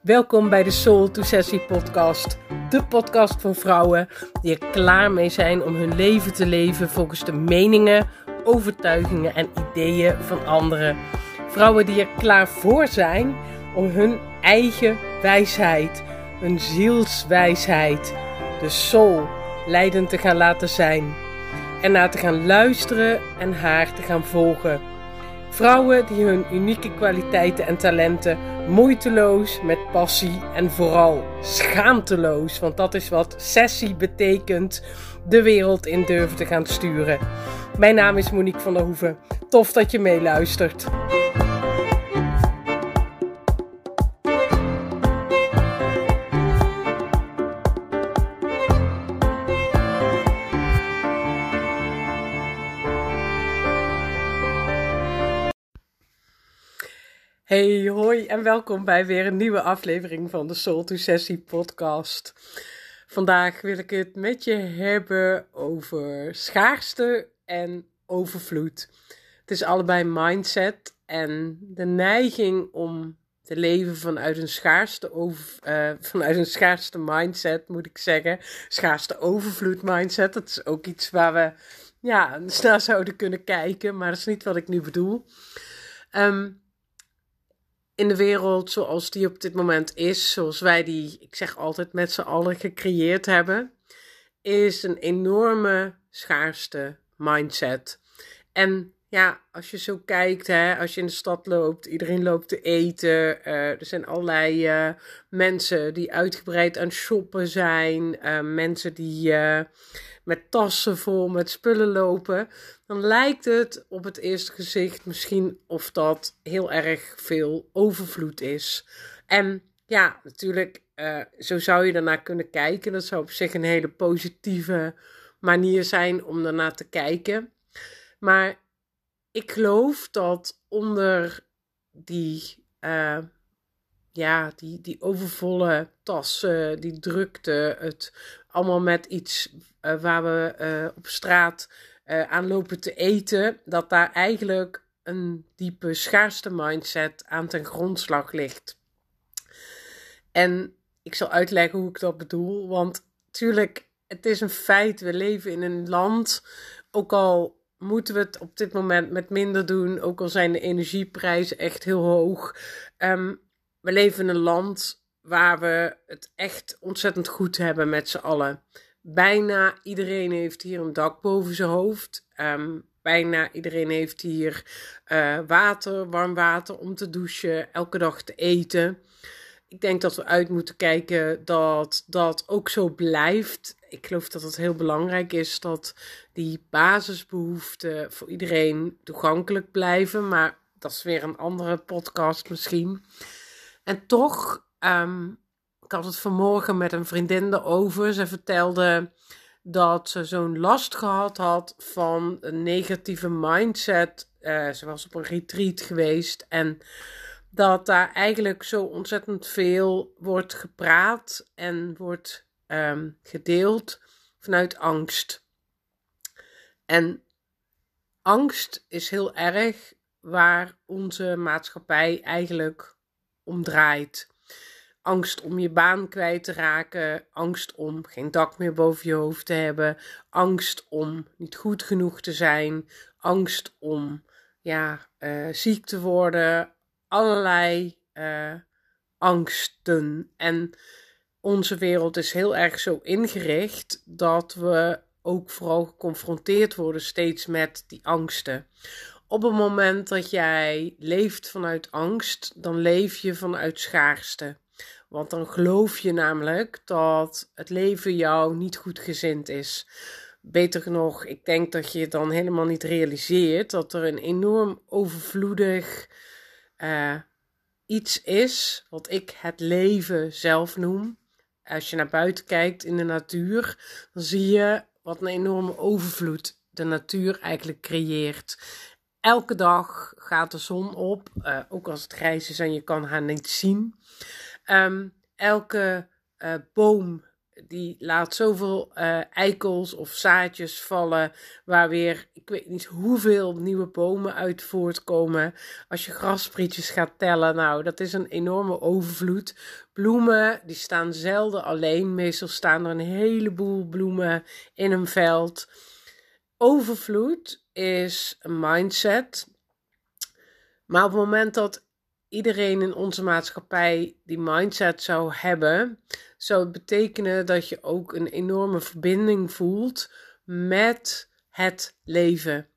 Welkom bij de Soul to Sessie podcast. De podcast voor vrouwen die er klaar mee zijn om hun leven te leven volgens de meningen, overtuigingen en ideeën van anderen. Vrouwen die er klaar voor zijn om hun eigen wijsheid, hun zielswijsheid, de soul, leidend te gaan laten zijn. En naar te gaan luisteren en haar te gaan volgen. Vrouwen die hun unieke kwaliteiten en talenten moeiteloos, met passie en vooral schaamteloos, want dat is wat sessie betekent, de wereld in durven te gaan sturen. Mijn naam is Monique van der Hoeven. Tof dat je meeluistert. Hey, hoi en welkom bij weer een nieuwe aflevering van de Soul to Sessie podcast. Vandaag wil ik het met je hebben over schaarste en overvloed. Het is allebei mindset en de neiging om te leven vanuit een schaarste, over, uh, vanuit een schaarste mindset, moet ik zeggen. Schaarste overvloed mindset, dat is ook iets waar we ja, naar zouden kunnen kijken, maar dat is niet wat ik nu bedoel. Um, in de wereld zoals die op dit moment is, zoals wij die, ik zeg altijd, met z'n allen gecreëerd hebben, is een enorme schaarste mindset. En ja, als je zo kijkt, hè, als je in de stad loopt, iedereen loopt te eten. Uh, er zijn allerlei uh, mensen die uitgebreid aan shoppen zijn. Uh, mensen die met tassen vol met spullen lopen. Dan lijkt het op het eerste gezicht misschien of dat heel erg veel overvloed is. En ja, natuurlijk, zo zou je daarnaar kunnen kijken. Dat zou op zich een hele positieve manier zijn om daarnaar te kijken. Maar ik geloof dat onder die, uh, ja, die, die overvolle tassen, die drukte, het allemaal met iets uh, waar we uh, op straat aan lopen te eten, dat daar eigenlijk een diepe schaarste mindset aan ten grondslag ligt. En ik zal uitleggen hoe ik dat bedoel, want natuurlijk, het is een feit, we leven in een land, ook al moeten we het op dit moment met minder doen. Ook al zijn de energieprijzen echt heel hoog. Um, we leven in een land waar we het echt ontzettend goed hebben met z'n allen. Bijna iedereen heeft hier een dak boven zijn hoofd. Um, bijna iedereen heeft hier uh, water, warm water om te douchen, elke dag te eten ik denk dat we uit moeten kijken dat dat ook zo blijft. Ik geloof dat het heel belangrijk is dat die basisbehoeften voor iedereen toegankelijk blijven. Maar dat is weer een andere podcast misschien. En toch, um, ik had het vanmorgen met een vriendin erover. Ze vertelde dat ze zo'n last gehad had van een negatieve mindset. Uh, ze was op een retreat geweest en dat daar eigenlijk zo ontzettend veel wordt gepraat en wordt um, gedeeld vanuit angst. En angst is heel erg waar onze maatschappij eigenlijk om draait. Angst om je baan kwijt te raken, angst om geen dak meer boven je hoofd te hebben, angst om niet goed genoeg te zijn, angst om ja, uh, ziek te worden, allerlei uh, angsten. En onze wereld is heel erg zo ingericht dat we ook vooral geconfronteerd worden steeds met die angsten. Op het moment dat jij leeft vanuit angst, dan leef je vanuit schaarste. Want dan geloof je namelijk dat het leven jou niet goed gezind is. Beter nog, ik denk dat je dan helemaal niet realiseert dat er een enorm overvloedig uh, iets is wat ik het leven zelf noem. Als je naar buiten kijkt in de natuur, dan zie je wat een enorme overvloed de natuur eigenlijk creëert. Elke dag gaat de zon op, uh, ook als het grijs is en je kan haar niet zien. Um, elke uh, boom die laat zoveel uh, eikels of zaadjes vallen, waar weer, ik weet niet hoeveel nieuwe bomen uit voortkomen. Als je grasprietjes gaat tellen, nou, dat is een enorme overvloed. Bloemen, die staan zelden alleen. Meestal staan er een heleboel bloemen in een veld. Overvloed is een mindset. Maar op het moment dat iedereen in onze maatschappij die mindset zou hebben, zou het betekenen dat je ook een enorme verbinding voelt met het leven.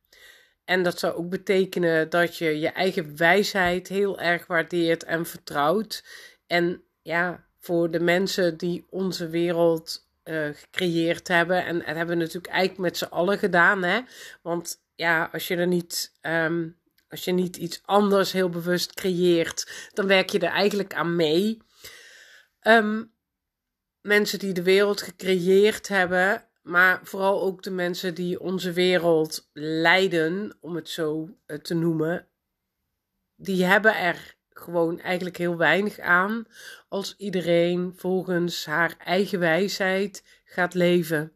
En dat zou ook betekenen dat je je eigen wijsheid heel erg waardeert en vertrouwt. En ja, voor de mensen die onze wereld uh, gecreëerd hebben, en dat hebben we natuurlijk eigenlijk met z'n allen gedaan, hè? Want ja, als je er niet. Um, als je niet iets anders heel bewust creëert, dan werk je er eigenlijk aan mee. Um, mensen die de wereld gecreëerd hebben, maar vooral ook de mensen die onze wereld leiden, om het zo eh, te noemen, die hebben er gewoon eigenlijk heel weinig aan als iedereen volgens haar eigen wijsheid gaat leven.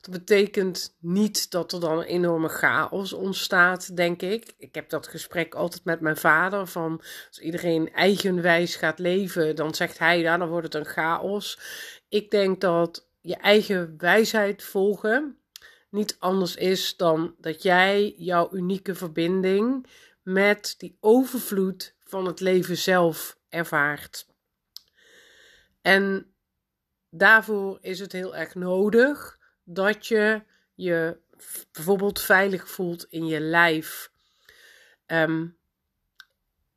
Dat betekent niet dat er dan een enorme chaos ontstaat, denk ik. Ik heb dat gesprek altijd met mijn vader: van als iedereen eigenwijs gaat leven, dan zegt hij, ja, dan wordt het een chaos. Ik denk dat je eigen wijsheid volgen niet anders is dan dat jij jouw unieke verbinding met die overvloed van het leven zelf ervaart. En daarvoor is het heel erg nodig dat je je bijvoorbeeld veilig voelt in je lijf. Ehm,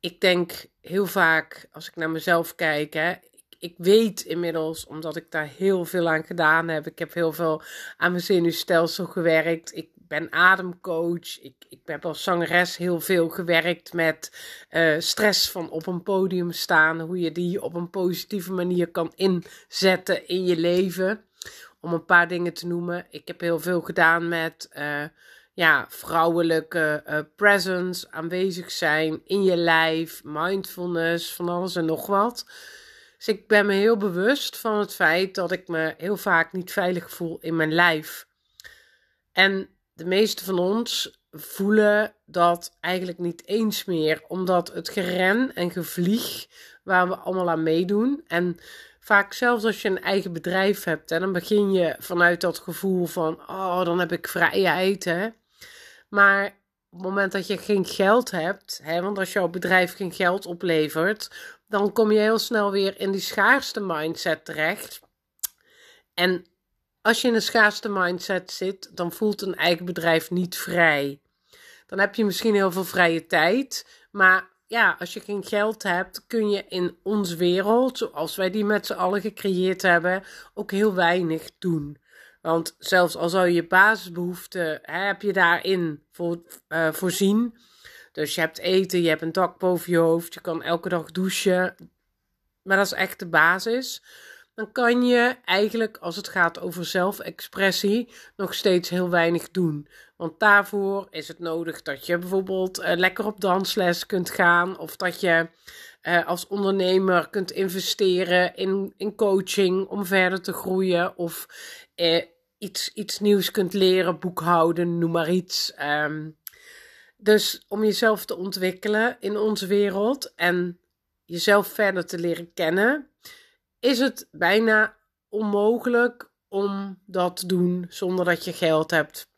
ik denk heel vaak, als ik naar mezelf kijk, hè, ik weet inmiddels, omdat ik daar heel veel aan gedaan heb. Ik heb heel veel aan mijn zenuwstelsel gewerkt. Ik ben ademcoach. Ik, ik heb als zangeres heel veel gewerkt met uh, stress van op een podium staan. Hoe je die op een positieve manier kan inzetten in je leven. Om een paar dingen te noemen. Ik heb heel veel gedaan met uh, ja, vrouwelijke uh, presence, aanwezig zijn in je lijf, mindfulness, van alles en nog wat. Dus ik ben me heel bewust van het feit dat ik me heel vaak niet veilig voel in mijn lijf. En de meeste van ons voelen dat eigenlijk niet eens meer, omdat het geren en gevlieg waar we allemaal aan meedoen. En vaak zelfs als je een eigen bedrijf hebt, hè, dan begin je vanuit dat gevoel van, oh, dan heb ik vrijheid. Hè. Maar op het moment dat je geen geld hebt, hè, want als jouw bedrijf geen geld oplevert, dan kom je heel snel weer in die schaarste mindset terecht. En als je in een schaarste mindset zit, dan voelt een eigen bedrijf niet vrij. Dan heb je misschien heel veel vrije tijd, maar ja, als je geen geld hebt, kun je in onze wereld, zoals wij die met z'n allen gecreëerd hebben, ook heel weinig doen. Want zelfs al zou je basisbehoeften, hè, heb je daarin voor, uh, voorzien. Dus je hebt eten, je hebt een dak boven je hoofd, je kan elke dag douchen. Maar dat is echt de basis. Dan kan je eigenlijk, als het gaat over zelfexpressie, nog steeds heel weinig doen. Want daarvoor is het nodig dat je bijvoorbeeld uh, lekker op dansles kunt gaan. Of dat je uh, als ondernemer kunt investeren in, in coaching om verder te groeien. Of uh, iets, iets nieuws kunt leren, boekhouden, noem maar iets. Um, dus om jezelf te ontwikkelen in onze wereld en jezelf verder te leren kennen, is het bijna onmogelijk om dat te doen zonder dat je geld hebt.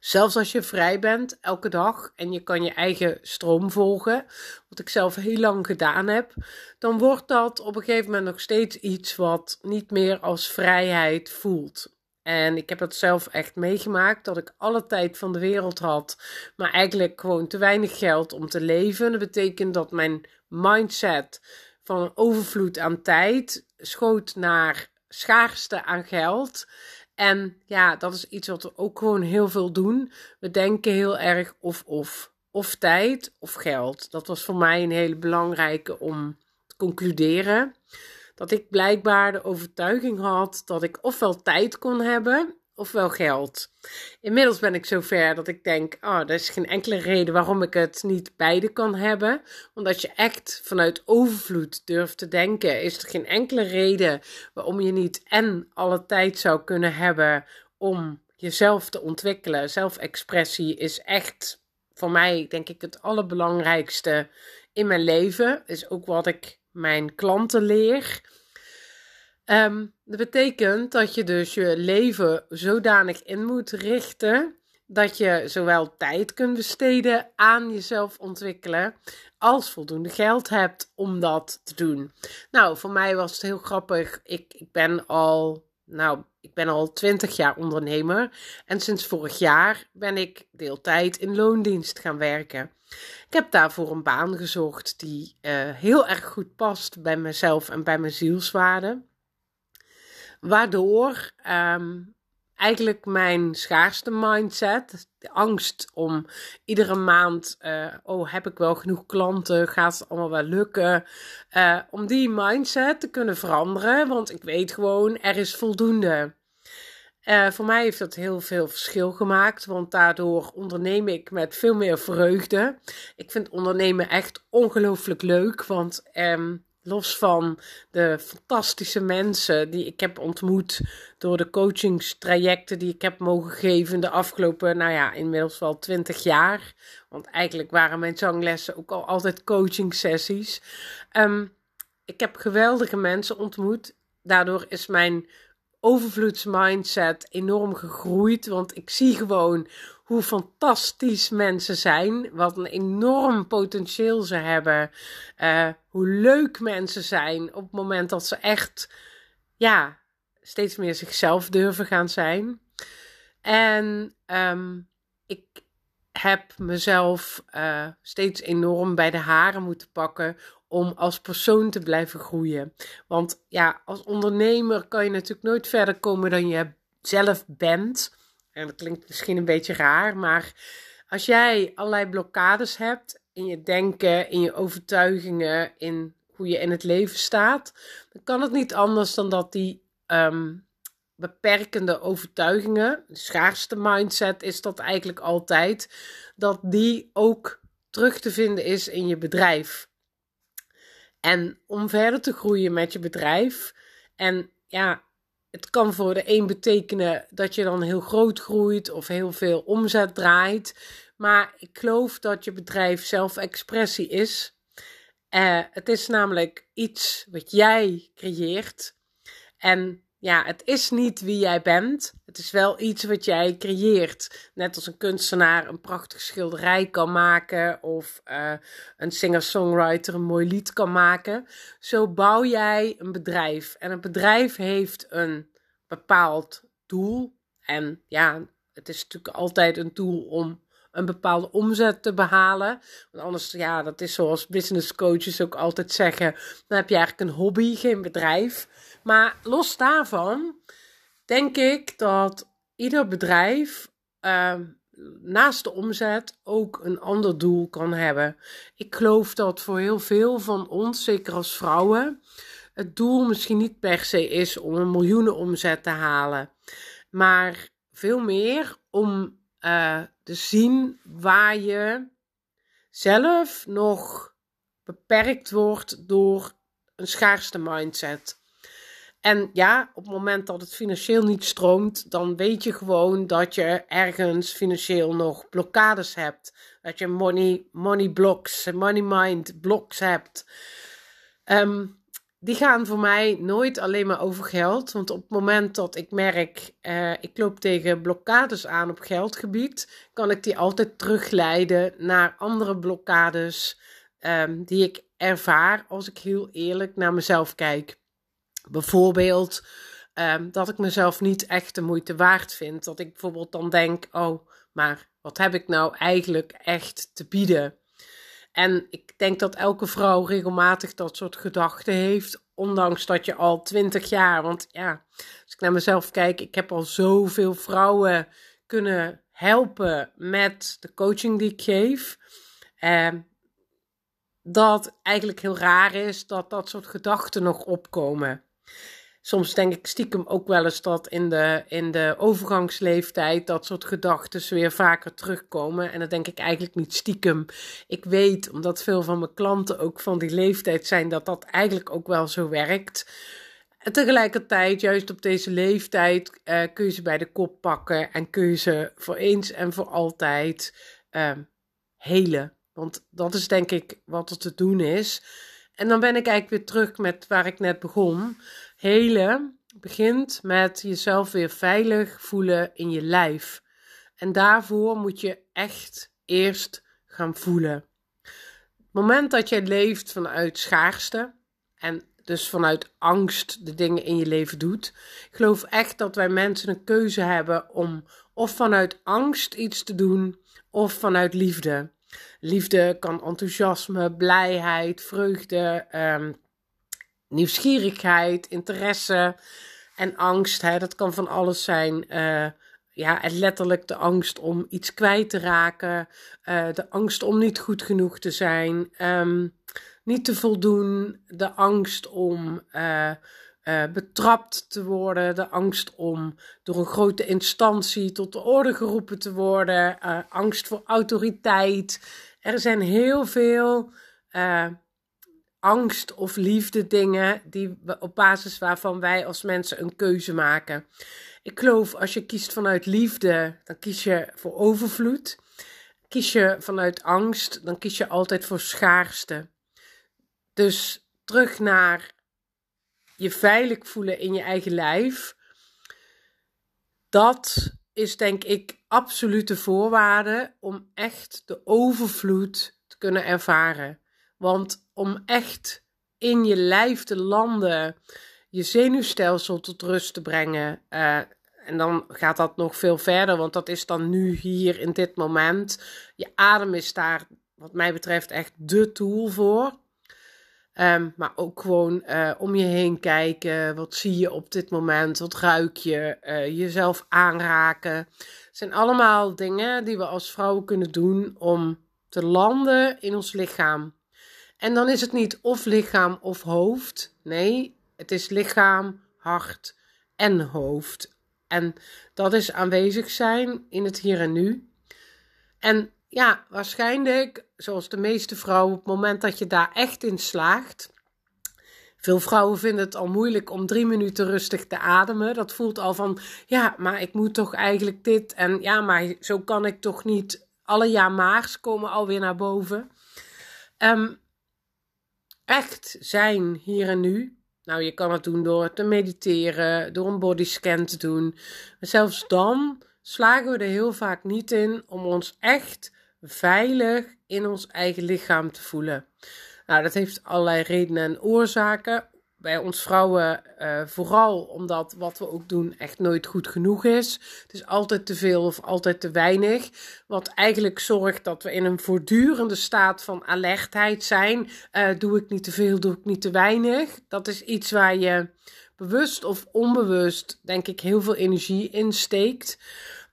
Zelfs als je vrij bent elke dag en je kan je eigen stroom volgen, wat ik zelf heel lang gedaan heb, dan wordt dat op een gegeven moment nog steeds iets wat niet meer als vrijheid voelt. En ik heb het zelf echt meegemaakt dat ik alle tijd van de wereld had, maar eigenlijk gewoon te weinig geld om te leven. Dat betekent dat mijn mindset van een overvloed aan tijd schoot naar schaarste aan geld. En ja, dat is iets wat we ook gewoon heel veel doen. We denken heel erg of of. Of tijd of geld. Dat was voor mij een hele belangrijke om te concluderen dat ik blijkbaar de overtuiging had dat ik ofwel tijd kon hebben ofwel geld. Inmiddels ben ik zover dat ik denk: oh, er is geen enkele reden waarom ik het niet beide kan hebben. Want als je echt vanuit overvloed durft te denken, is er geen enkele reden waarom je niet en alle tijd zou kunnen hebben om jezelf te ontwikkelen. Zelfexpressie is echt voor mij, denk ik, het allerbelangrijkste in mijn leven. Is ook wat ik mijn klanten leer. Ehm, dat betekent dat je dus je leven zodanig in moet richten dat je zowel tijd kunt besteden aan jezelf ontwikkelen als voldoende geld hebt om dat te doen. Nou, voor mij was het heel grappig. Ik, ik ben al, nou, ik ben al 20 jaar ondernemer en sinds vorig jaar ben ik deeltijd in loondienst gaan werken. Ik heb daarvoor een baan gezocht die uh, heel erg goed past bij mezelf en bij mijn zielswaarde. Waardoor um, eigenlijk mijn schaarste mindset, de angst om iedere maand, uh, oh heb ik wel genoeg klanten, gaat het allemaal wel lukken, uh, om die mindset te kunnen veranderen, want ik weet gewoon er is voldoende. Uh, voor mij heeft dat heel veel verschil gemaakt, want daardoor onderneem ik met veel meer vreugde. Ik vind ondernemen echt ongelooflijk leuk, want um, los van de fantastische mensen die ik heb ontmoet door de coachingstrajecten die ik heb mogen geven de afgelopen, nou ja, inmiddels wel twintig jaar. Want eigenlijk waren mijn zanglessen ook al altijd coaching sessies. Um, ik heb geweldige mensen ontmoet. Daardoor is mijn overvloedsmindset enorm gegroeid. Want ik zie gewoon hoe fantastisch mensen zijn. Wat een enorm potentieel ze hebben. Uh, hoe leuk mensen zijn op het moment dat ze echt, ja, steeds meer zichzelf durven gaan zijn. En um, ik heb mezelf uh, steeds enorm bij de haren moeten pakken om als persoon te blijven groeien. Want ja, als ondernemer kan je natuurlijk nooit verder komen dan je zelf bent. En dat klinkt misschien een beetje raar, maar als jij allerlei blokkades hebt in je denken, in je overtuigingen, in hoe je in het leven staat, dan kan het niet anders dan dat die um, beperkende overtuigingen, de schaarste mindset is dat eigenlijk altijd, dat die ook terug te vinden is in je bedrijf. En om verder te groeien met je bedrijf, en ja, het kan voor de een betekenen dat je dan heel groot groeit of heel veel omzet draait. Maar ik geloof dat je bedrijf zelfexpressie is. Uh, het is namelijk iets wat jij creëert. En ja, het is niet wie jij bent. Het is wel iets wat jij creëert. Net als een kunstenaar een prachtige schilderij kan maken. Of uh, een singer-songwriter een mooi lied kan maken. Zo bouw jij een bedrijf. En een bedrijf heeft een bepaald doel. En ja, het is natuurlijk altijd een doel om een bepaalde omzet te behalen. Want anders, ja, dat is zoals business coaches ook altijd zeggen. Dan heb je eigenlijk een hobby, geen bedrijf. Maar los daarvan denk ik dat ieder bedrijf uh, naast de omzet ook een ander doel kan hebben. Ik geloof dat voor heel veel van ons, zeker als vrouwen, het doel misschien niet per se is om een miljoenen omzet te halen, maar veel meer om uh, zien waar je zelf nog beperkt wordt door een schaarste mindset. En ja, op het moment dat het financieel niet stroomt, dan weet je gewoon dat je ergens financieel nog blokkades hebt. Dat je money, money blocks, money mind blocks hebt. Um, die gaan voor mij nooit alleen maar over geld. Want op het moment dat ik merk, uh, ik loop tegen blokkades aan op geldgebied, kan ik die altijd terugleiden naar andere blokkades um, die ik ervaar als ik heel eerlijk naar mezelf kijk. Bijvoorbeeld um, dat ik mezelf niet echt de moeite waard vind. Dat ik bijvoorbeeld dan denk, oh, maar wat heb ik nou eigenlijk echt te bieden? En ik denk dat elke vrouw regelmatig dat soort gedachten heeft, ondanks dat je al twintig jaar, want ja, als ik naar mezelf kijk, ik heb al zoveel vrouwen kunnen helpen met de coaching die ik geef. Eh, dat eigenlijk heel raar is dat dat soort gedachten nog opkomen. Soms denk ik stiekem ook wel eens dat in de, in de overgangsleeftijd dat soort gedachten weer vaker terugkomen. En dan denk ik eigenlijk niet stiekem. Ik weet, omdat veel van mijn klanten ook van die leeftijd zijn, dat dat eigenlijk ook wel zo werkt. En tegelijkertijd, juist op deze leeftijd, uh, kun je ze bij de kop pakken en kun je ze voor eens en voor altijd uh, helen. Want dat is denk ik wat er te doen is. En dan ben ik eigenlijk weer terug met waar ik net begon. Helen begint met jezelf weer veilig voelen in je lijf. En daarvoor moet je echt eerst gaan voelen. Het moment dat jij leeft vanuit schaarste en dus vanuit angst de dingen in je leven doet. Ik geloof echt dat wij mensen een keuze hebben om of vanuit angst iets te doen of vanuit liefde. Liefde kan enthousiasme, blijheid, vreugde, um, nieuwsgierigheid, interesse en angst. Hè, dat kan van alles zijn. Uh, ja, letterlijk de angst om iets kwijt te raken, uh, de angst om niet goed genoeg te zijn, um, niet te voldoen, de angst om uh, betrapt te worden, de angst om door een grote instantie tot de orde geroepen te worden, angst voor autoriteit. Er zijn heel veel angst of liefde dingen die, op basis waarvan wij als mensen een keuze maken. Ik geloof als je kiest vanuit liefde, dan kies je voor overvloed. Kies je vanuit angst, dan kies je altijd voor schaarste. Dus terug naar je veilig voelen in je eigen lijf. Dat is denk ik absolute voorwaarde om echt de overvloed te kunnen ervaren. Want om echt in je lijf te landen, je zenuwstelsel tot rust te brengen. Uh, en dan gaat dat nog veel verder, want dat is dan nu hier in dit moment. Je adem is daar, wat mij betreft, echt de tool voor. Um, maar ook gewoon uh, om je heen kijken. Wat zie je op dit moment? Wat ruik je? Uh, jezelf aanraken. Het zijn allemaal dingen die we als vrouwen kunnen doen om te landen in ons lichaam. En dan is het niet of lichaam of hoofd. Nee, het is lichaam, hart en hoofd. En dat is aanwezig zijn in het hier en nu. En ja, waarschijnlijk, zoals de meeste vrouwen, op het moment dat je daar echt in slaagt. Veel vrouwen vinden het al moeilijk om drie minuten rustig te ademen. Dat voelt al van, ja, maar ik moet toch eigenlijk dit. En ja, maar zo kan ik toch niet. Alle ja maars komen alweer naar boven. Um, echt zijn hier en nu. Nou, je kan het doen door te mediteren, door een bodyscan te doen. Maar zelfs dan slagen we er heel vaak niet in om ons echt veilig in ons eigen lichaam te voelen. Nou, dat heeft allerlei redenen en oorzaken. Bij ons vrouwen uh, vooral omdat wat we ook doen echt nooit goed genoeg is. Het is altijd te veel of altijd te weinig. Wat eigenlijk zorgt dat we in een voortdurende staat van alertheid zijn. Uh, doe ik niet te veel, doe ik niet te weinig. Dat is iets waar je bewust of onbewust, denk ik, heel veel energie in steekt.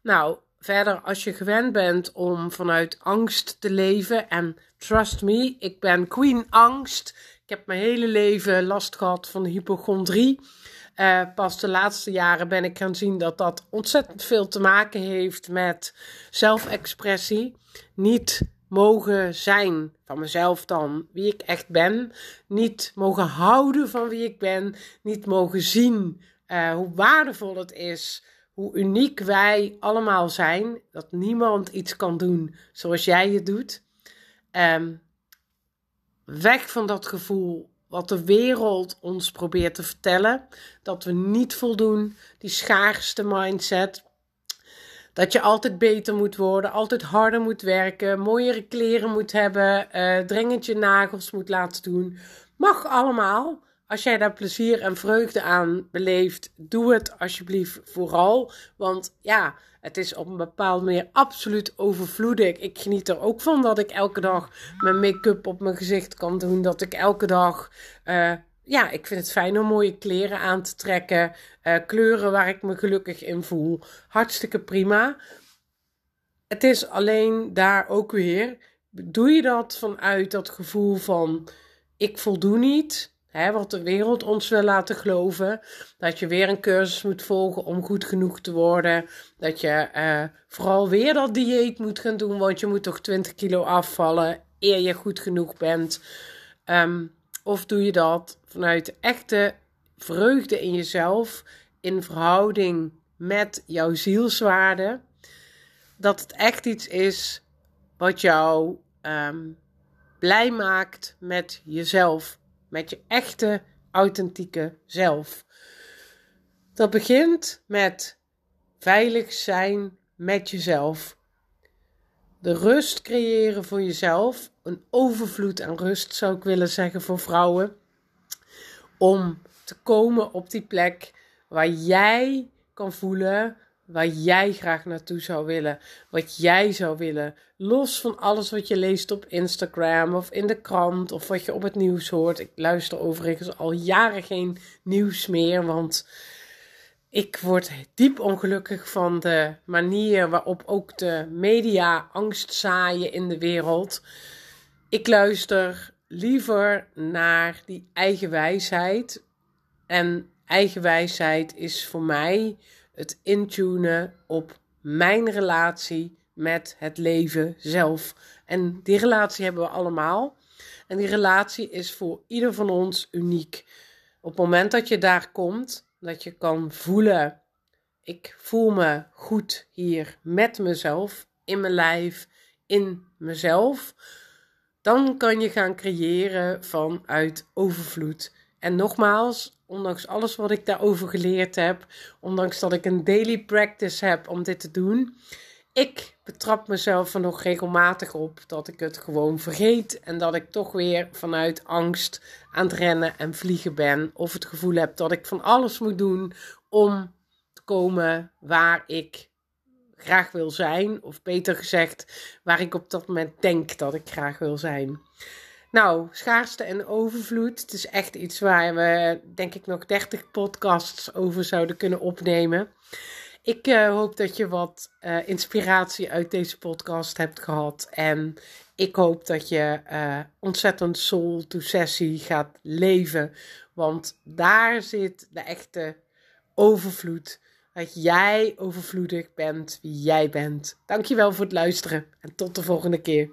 Nou, Verder, als je gewend bent om vanuit angst te leven, en trust me, ik ben queen angst. Ik heb mijn hele leven last gehad van hypochondrie. Uh, pas de laatste jaren ben ik gaan zien dat dat ontzettend veel te maken heeft met zelfexpressie. Niet mogen zijn van mezelf dan wie ik echt ben. Niet mogen houden van wie ik ben. Niet mogen zien uh, hoe waardevol het is hoe uniek wij allemaal zijn. Dat niemand iets kan doen zoals jij het doet. Um, weg van dat gevoel wat de wereld ons probeert te vertellen. Dat we niet voldoen. Die schaarste mindset. Dat je altijd beter moet worden, altijd harder moet werken, mooiere kleren moet hebben, uh, dringend je nagels moet laten doen. Mag allemaal. Als jij daar plezier en vreugde aan beleeft, doe het alsjeblieft vooral. Want ja, het is op een bepaalde manier absoluut overvloedig. Ik geniet er ook van dat ik elke dag mijn make-up op mijn gezicht kan doen. Dat ik elke dag. Uh, ja, ik vind het fijn om mooie kleren aan te trekken. Uh, kleuren waar ik me gelukkig in voel. Hartstikke prima. Het is alleen daar ook weer. Doe je dat vanuit dat gevoel van: ik voldoe niet Hè, wat de wereld ons wil laten geloven. Dat je weer een cursus moet volgen om goed genoeg te worden. Dat je eh, vooral weer dat dieet moet gaan doen, want je moet toch 20 kilo afvallen eer je goed genoeg bent. Ehm, of doe je dat vanuit echte vreugde in jezelf, in verhouding met jouw zielswaarde? Dat het echt iets is wat jou ehm, blij maakt met jezelf, met je echte, authentieke zelf. Dat begint met veilig zijn met jezelf. De rust creëren voor jezelf, een overvloed aan rust zou ik willen zeggen voor vrouwen, om te komen op die plek waar jij kan voelen waar jij graag naartoe zou willen, wat jij zou willen, los van alles wat je leest op Instagram of in de krant of wat je op het nieuws hoort. Ik luister overigens al jaren geen nieuws meer, want ik word diep ongelukkig van de manier waarop ook de media angst zaaien in de wereld. Ik luister liever naar die eigen wijsheid. En eigen wijsheid is voor mij het intunen op mijn relatie met het leven zelf. En die relatie hebben we allemaal. En die relatie is voor ieder van ons uniek. Op het moment dat je daar komt, dat je kan voelen: ik voel me goed hier met mezelf, in mijn lijf, in mezelf. Dan kan je gaan creëren vanuit overvloed. En nogmaals, ondanks alles wat ik daarover geleerd heb, ondanks dat ik een daily practice heb om dit te doen, ik betrap mezelf er nog regelmatig op dat ik het gewoon vergeet en dat ik toch weer vanuit angst aan het rennen en vliegen ben of het gevoel heb dat ik van alles moet doen om te komen waar ik graag wil zijn, of beter gezegd, waar ik op dat moment denk dat ik graag wil zijn. Nou, schaarste en overvloed. Het is echt iets waar we, denk ik, nog 30 podcasts over zouden kunnen opnemen. Ik uh, hoop dat je wat uh, inspiratie uit deze podcast hebt gehad. En ik hoop dat je uh, ontzettend soul to sessie gaat leven. Want daar zit de echte overvloed. Dat jij overvloedig bent wie jij bent. Dankjewel voor het luisteren en tot de volgende keer.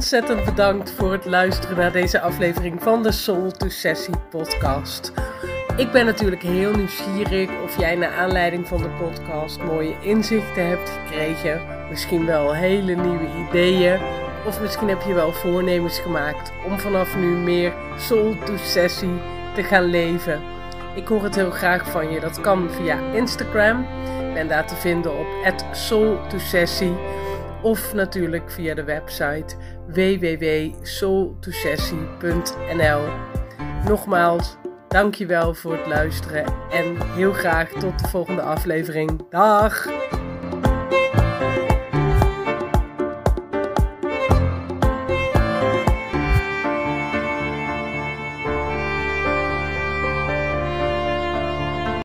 Ontzettend bedankt voor het luisteren naar deze aflevering van de Soul to Sessie podcast. Ik ben natuurlijk heel nieuwsgierig of jij naar aanleiding van de podcast mooie inzichten hebt gekregen. Misschien wel hele nieuwe ideeën. Of misschien heb je wel voornemens gemaakt om vanaf nu meer Soul to Sessie te gaan leven. Ik hoor het heel graag van je. Dat kan via Instagram. Ik ben daar te vinden op Soul to Sessie. Of natuurlijk via de website www.soultosessie.nl. Nogmaals, dankjewel voor het luisteren en heel graag tot de volgende aflevering. Dag!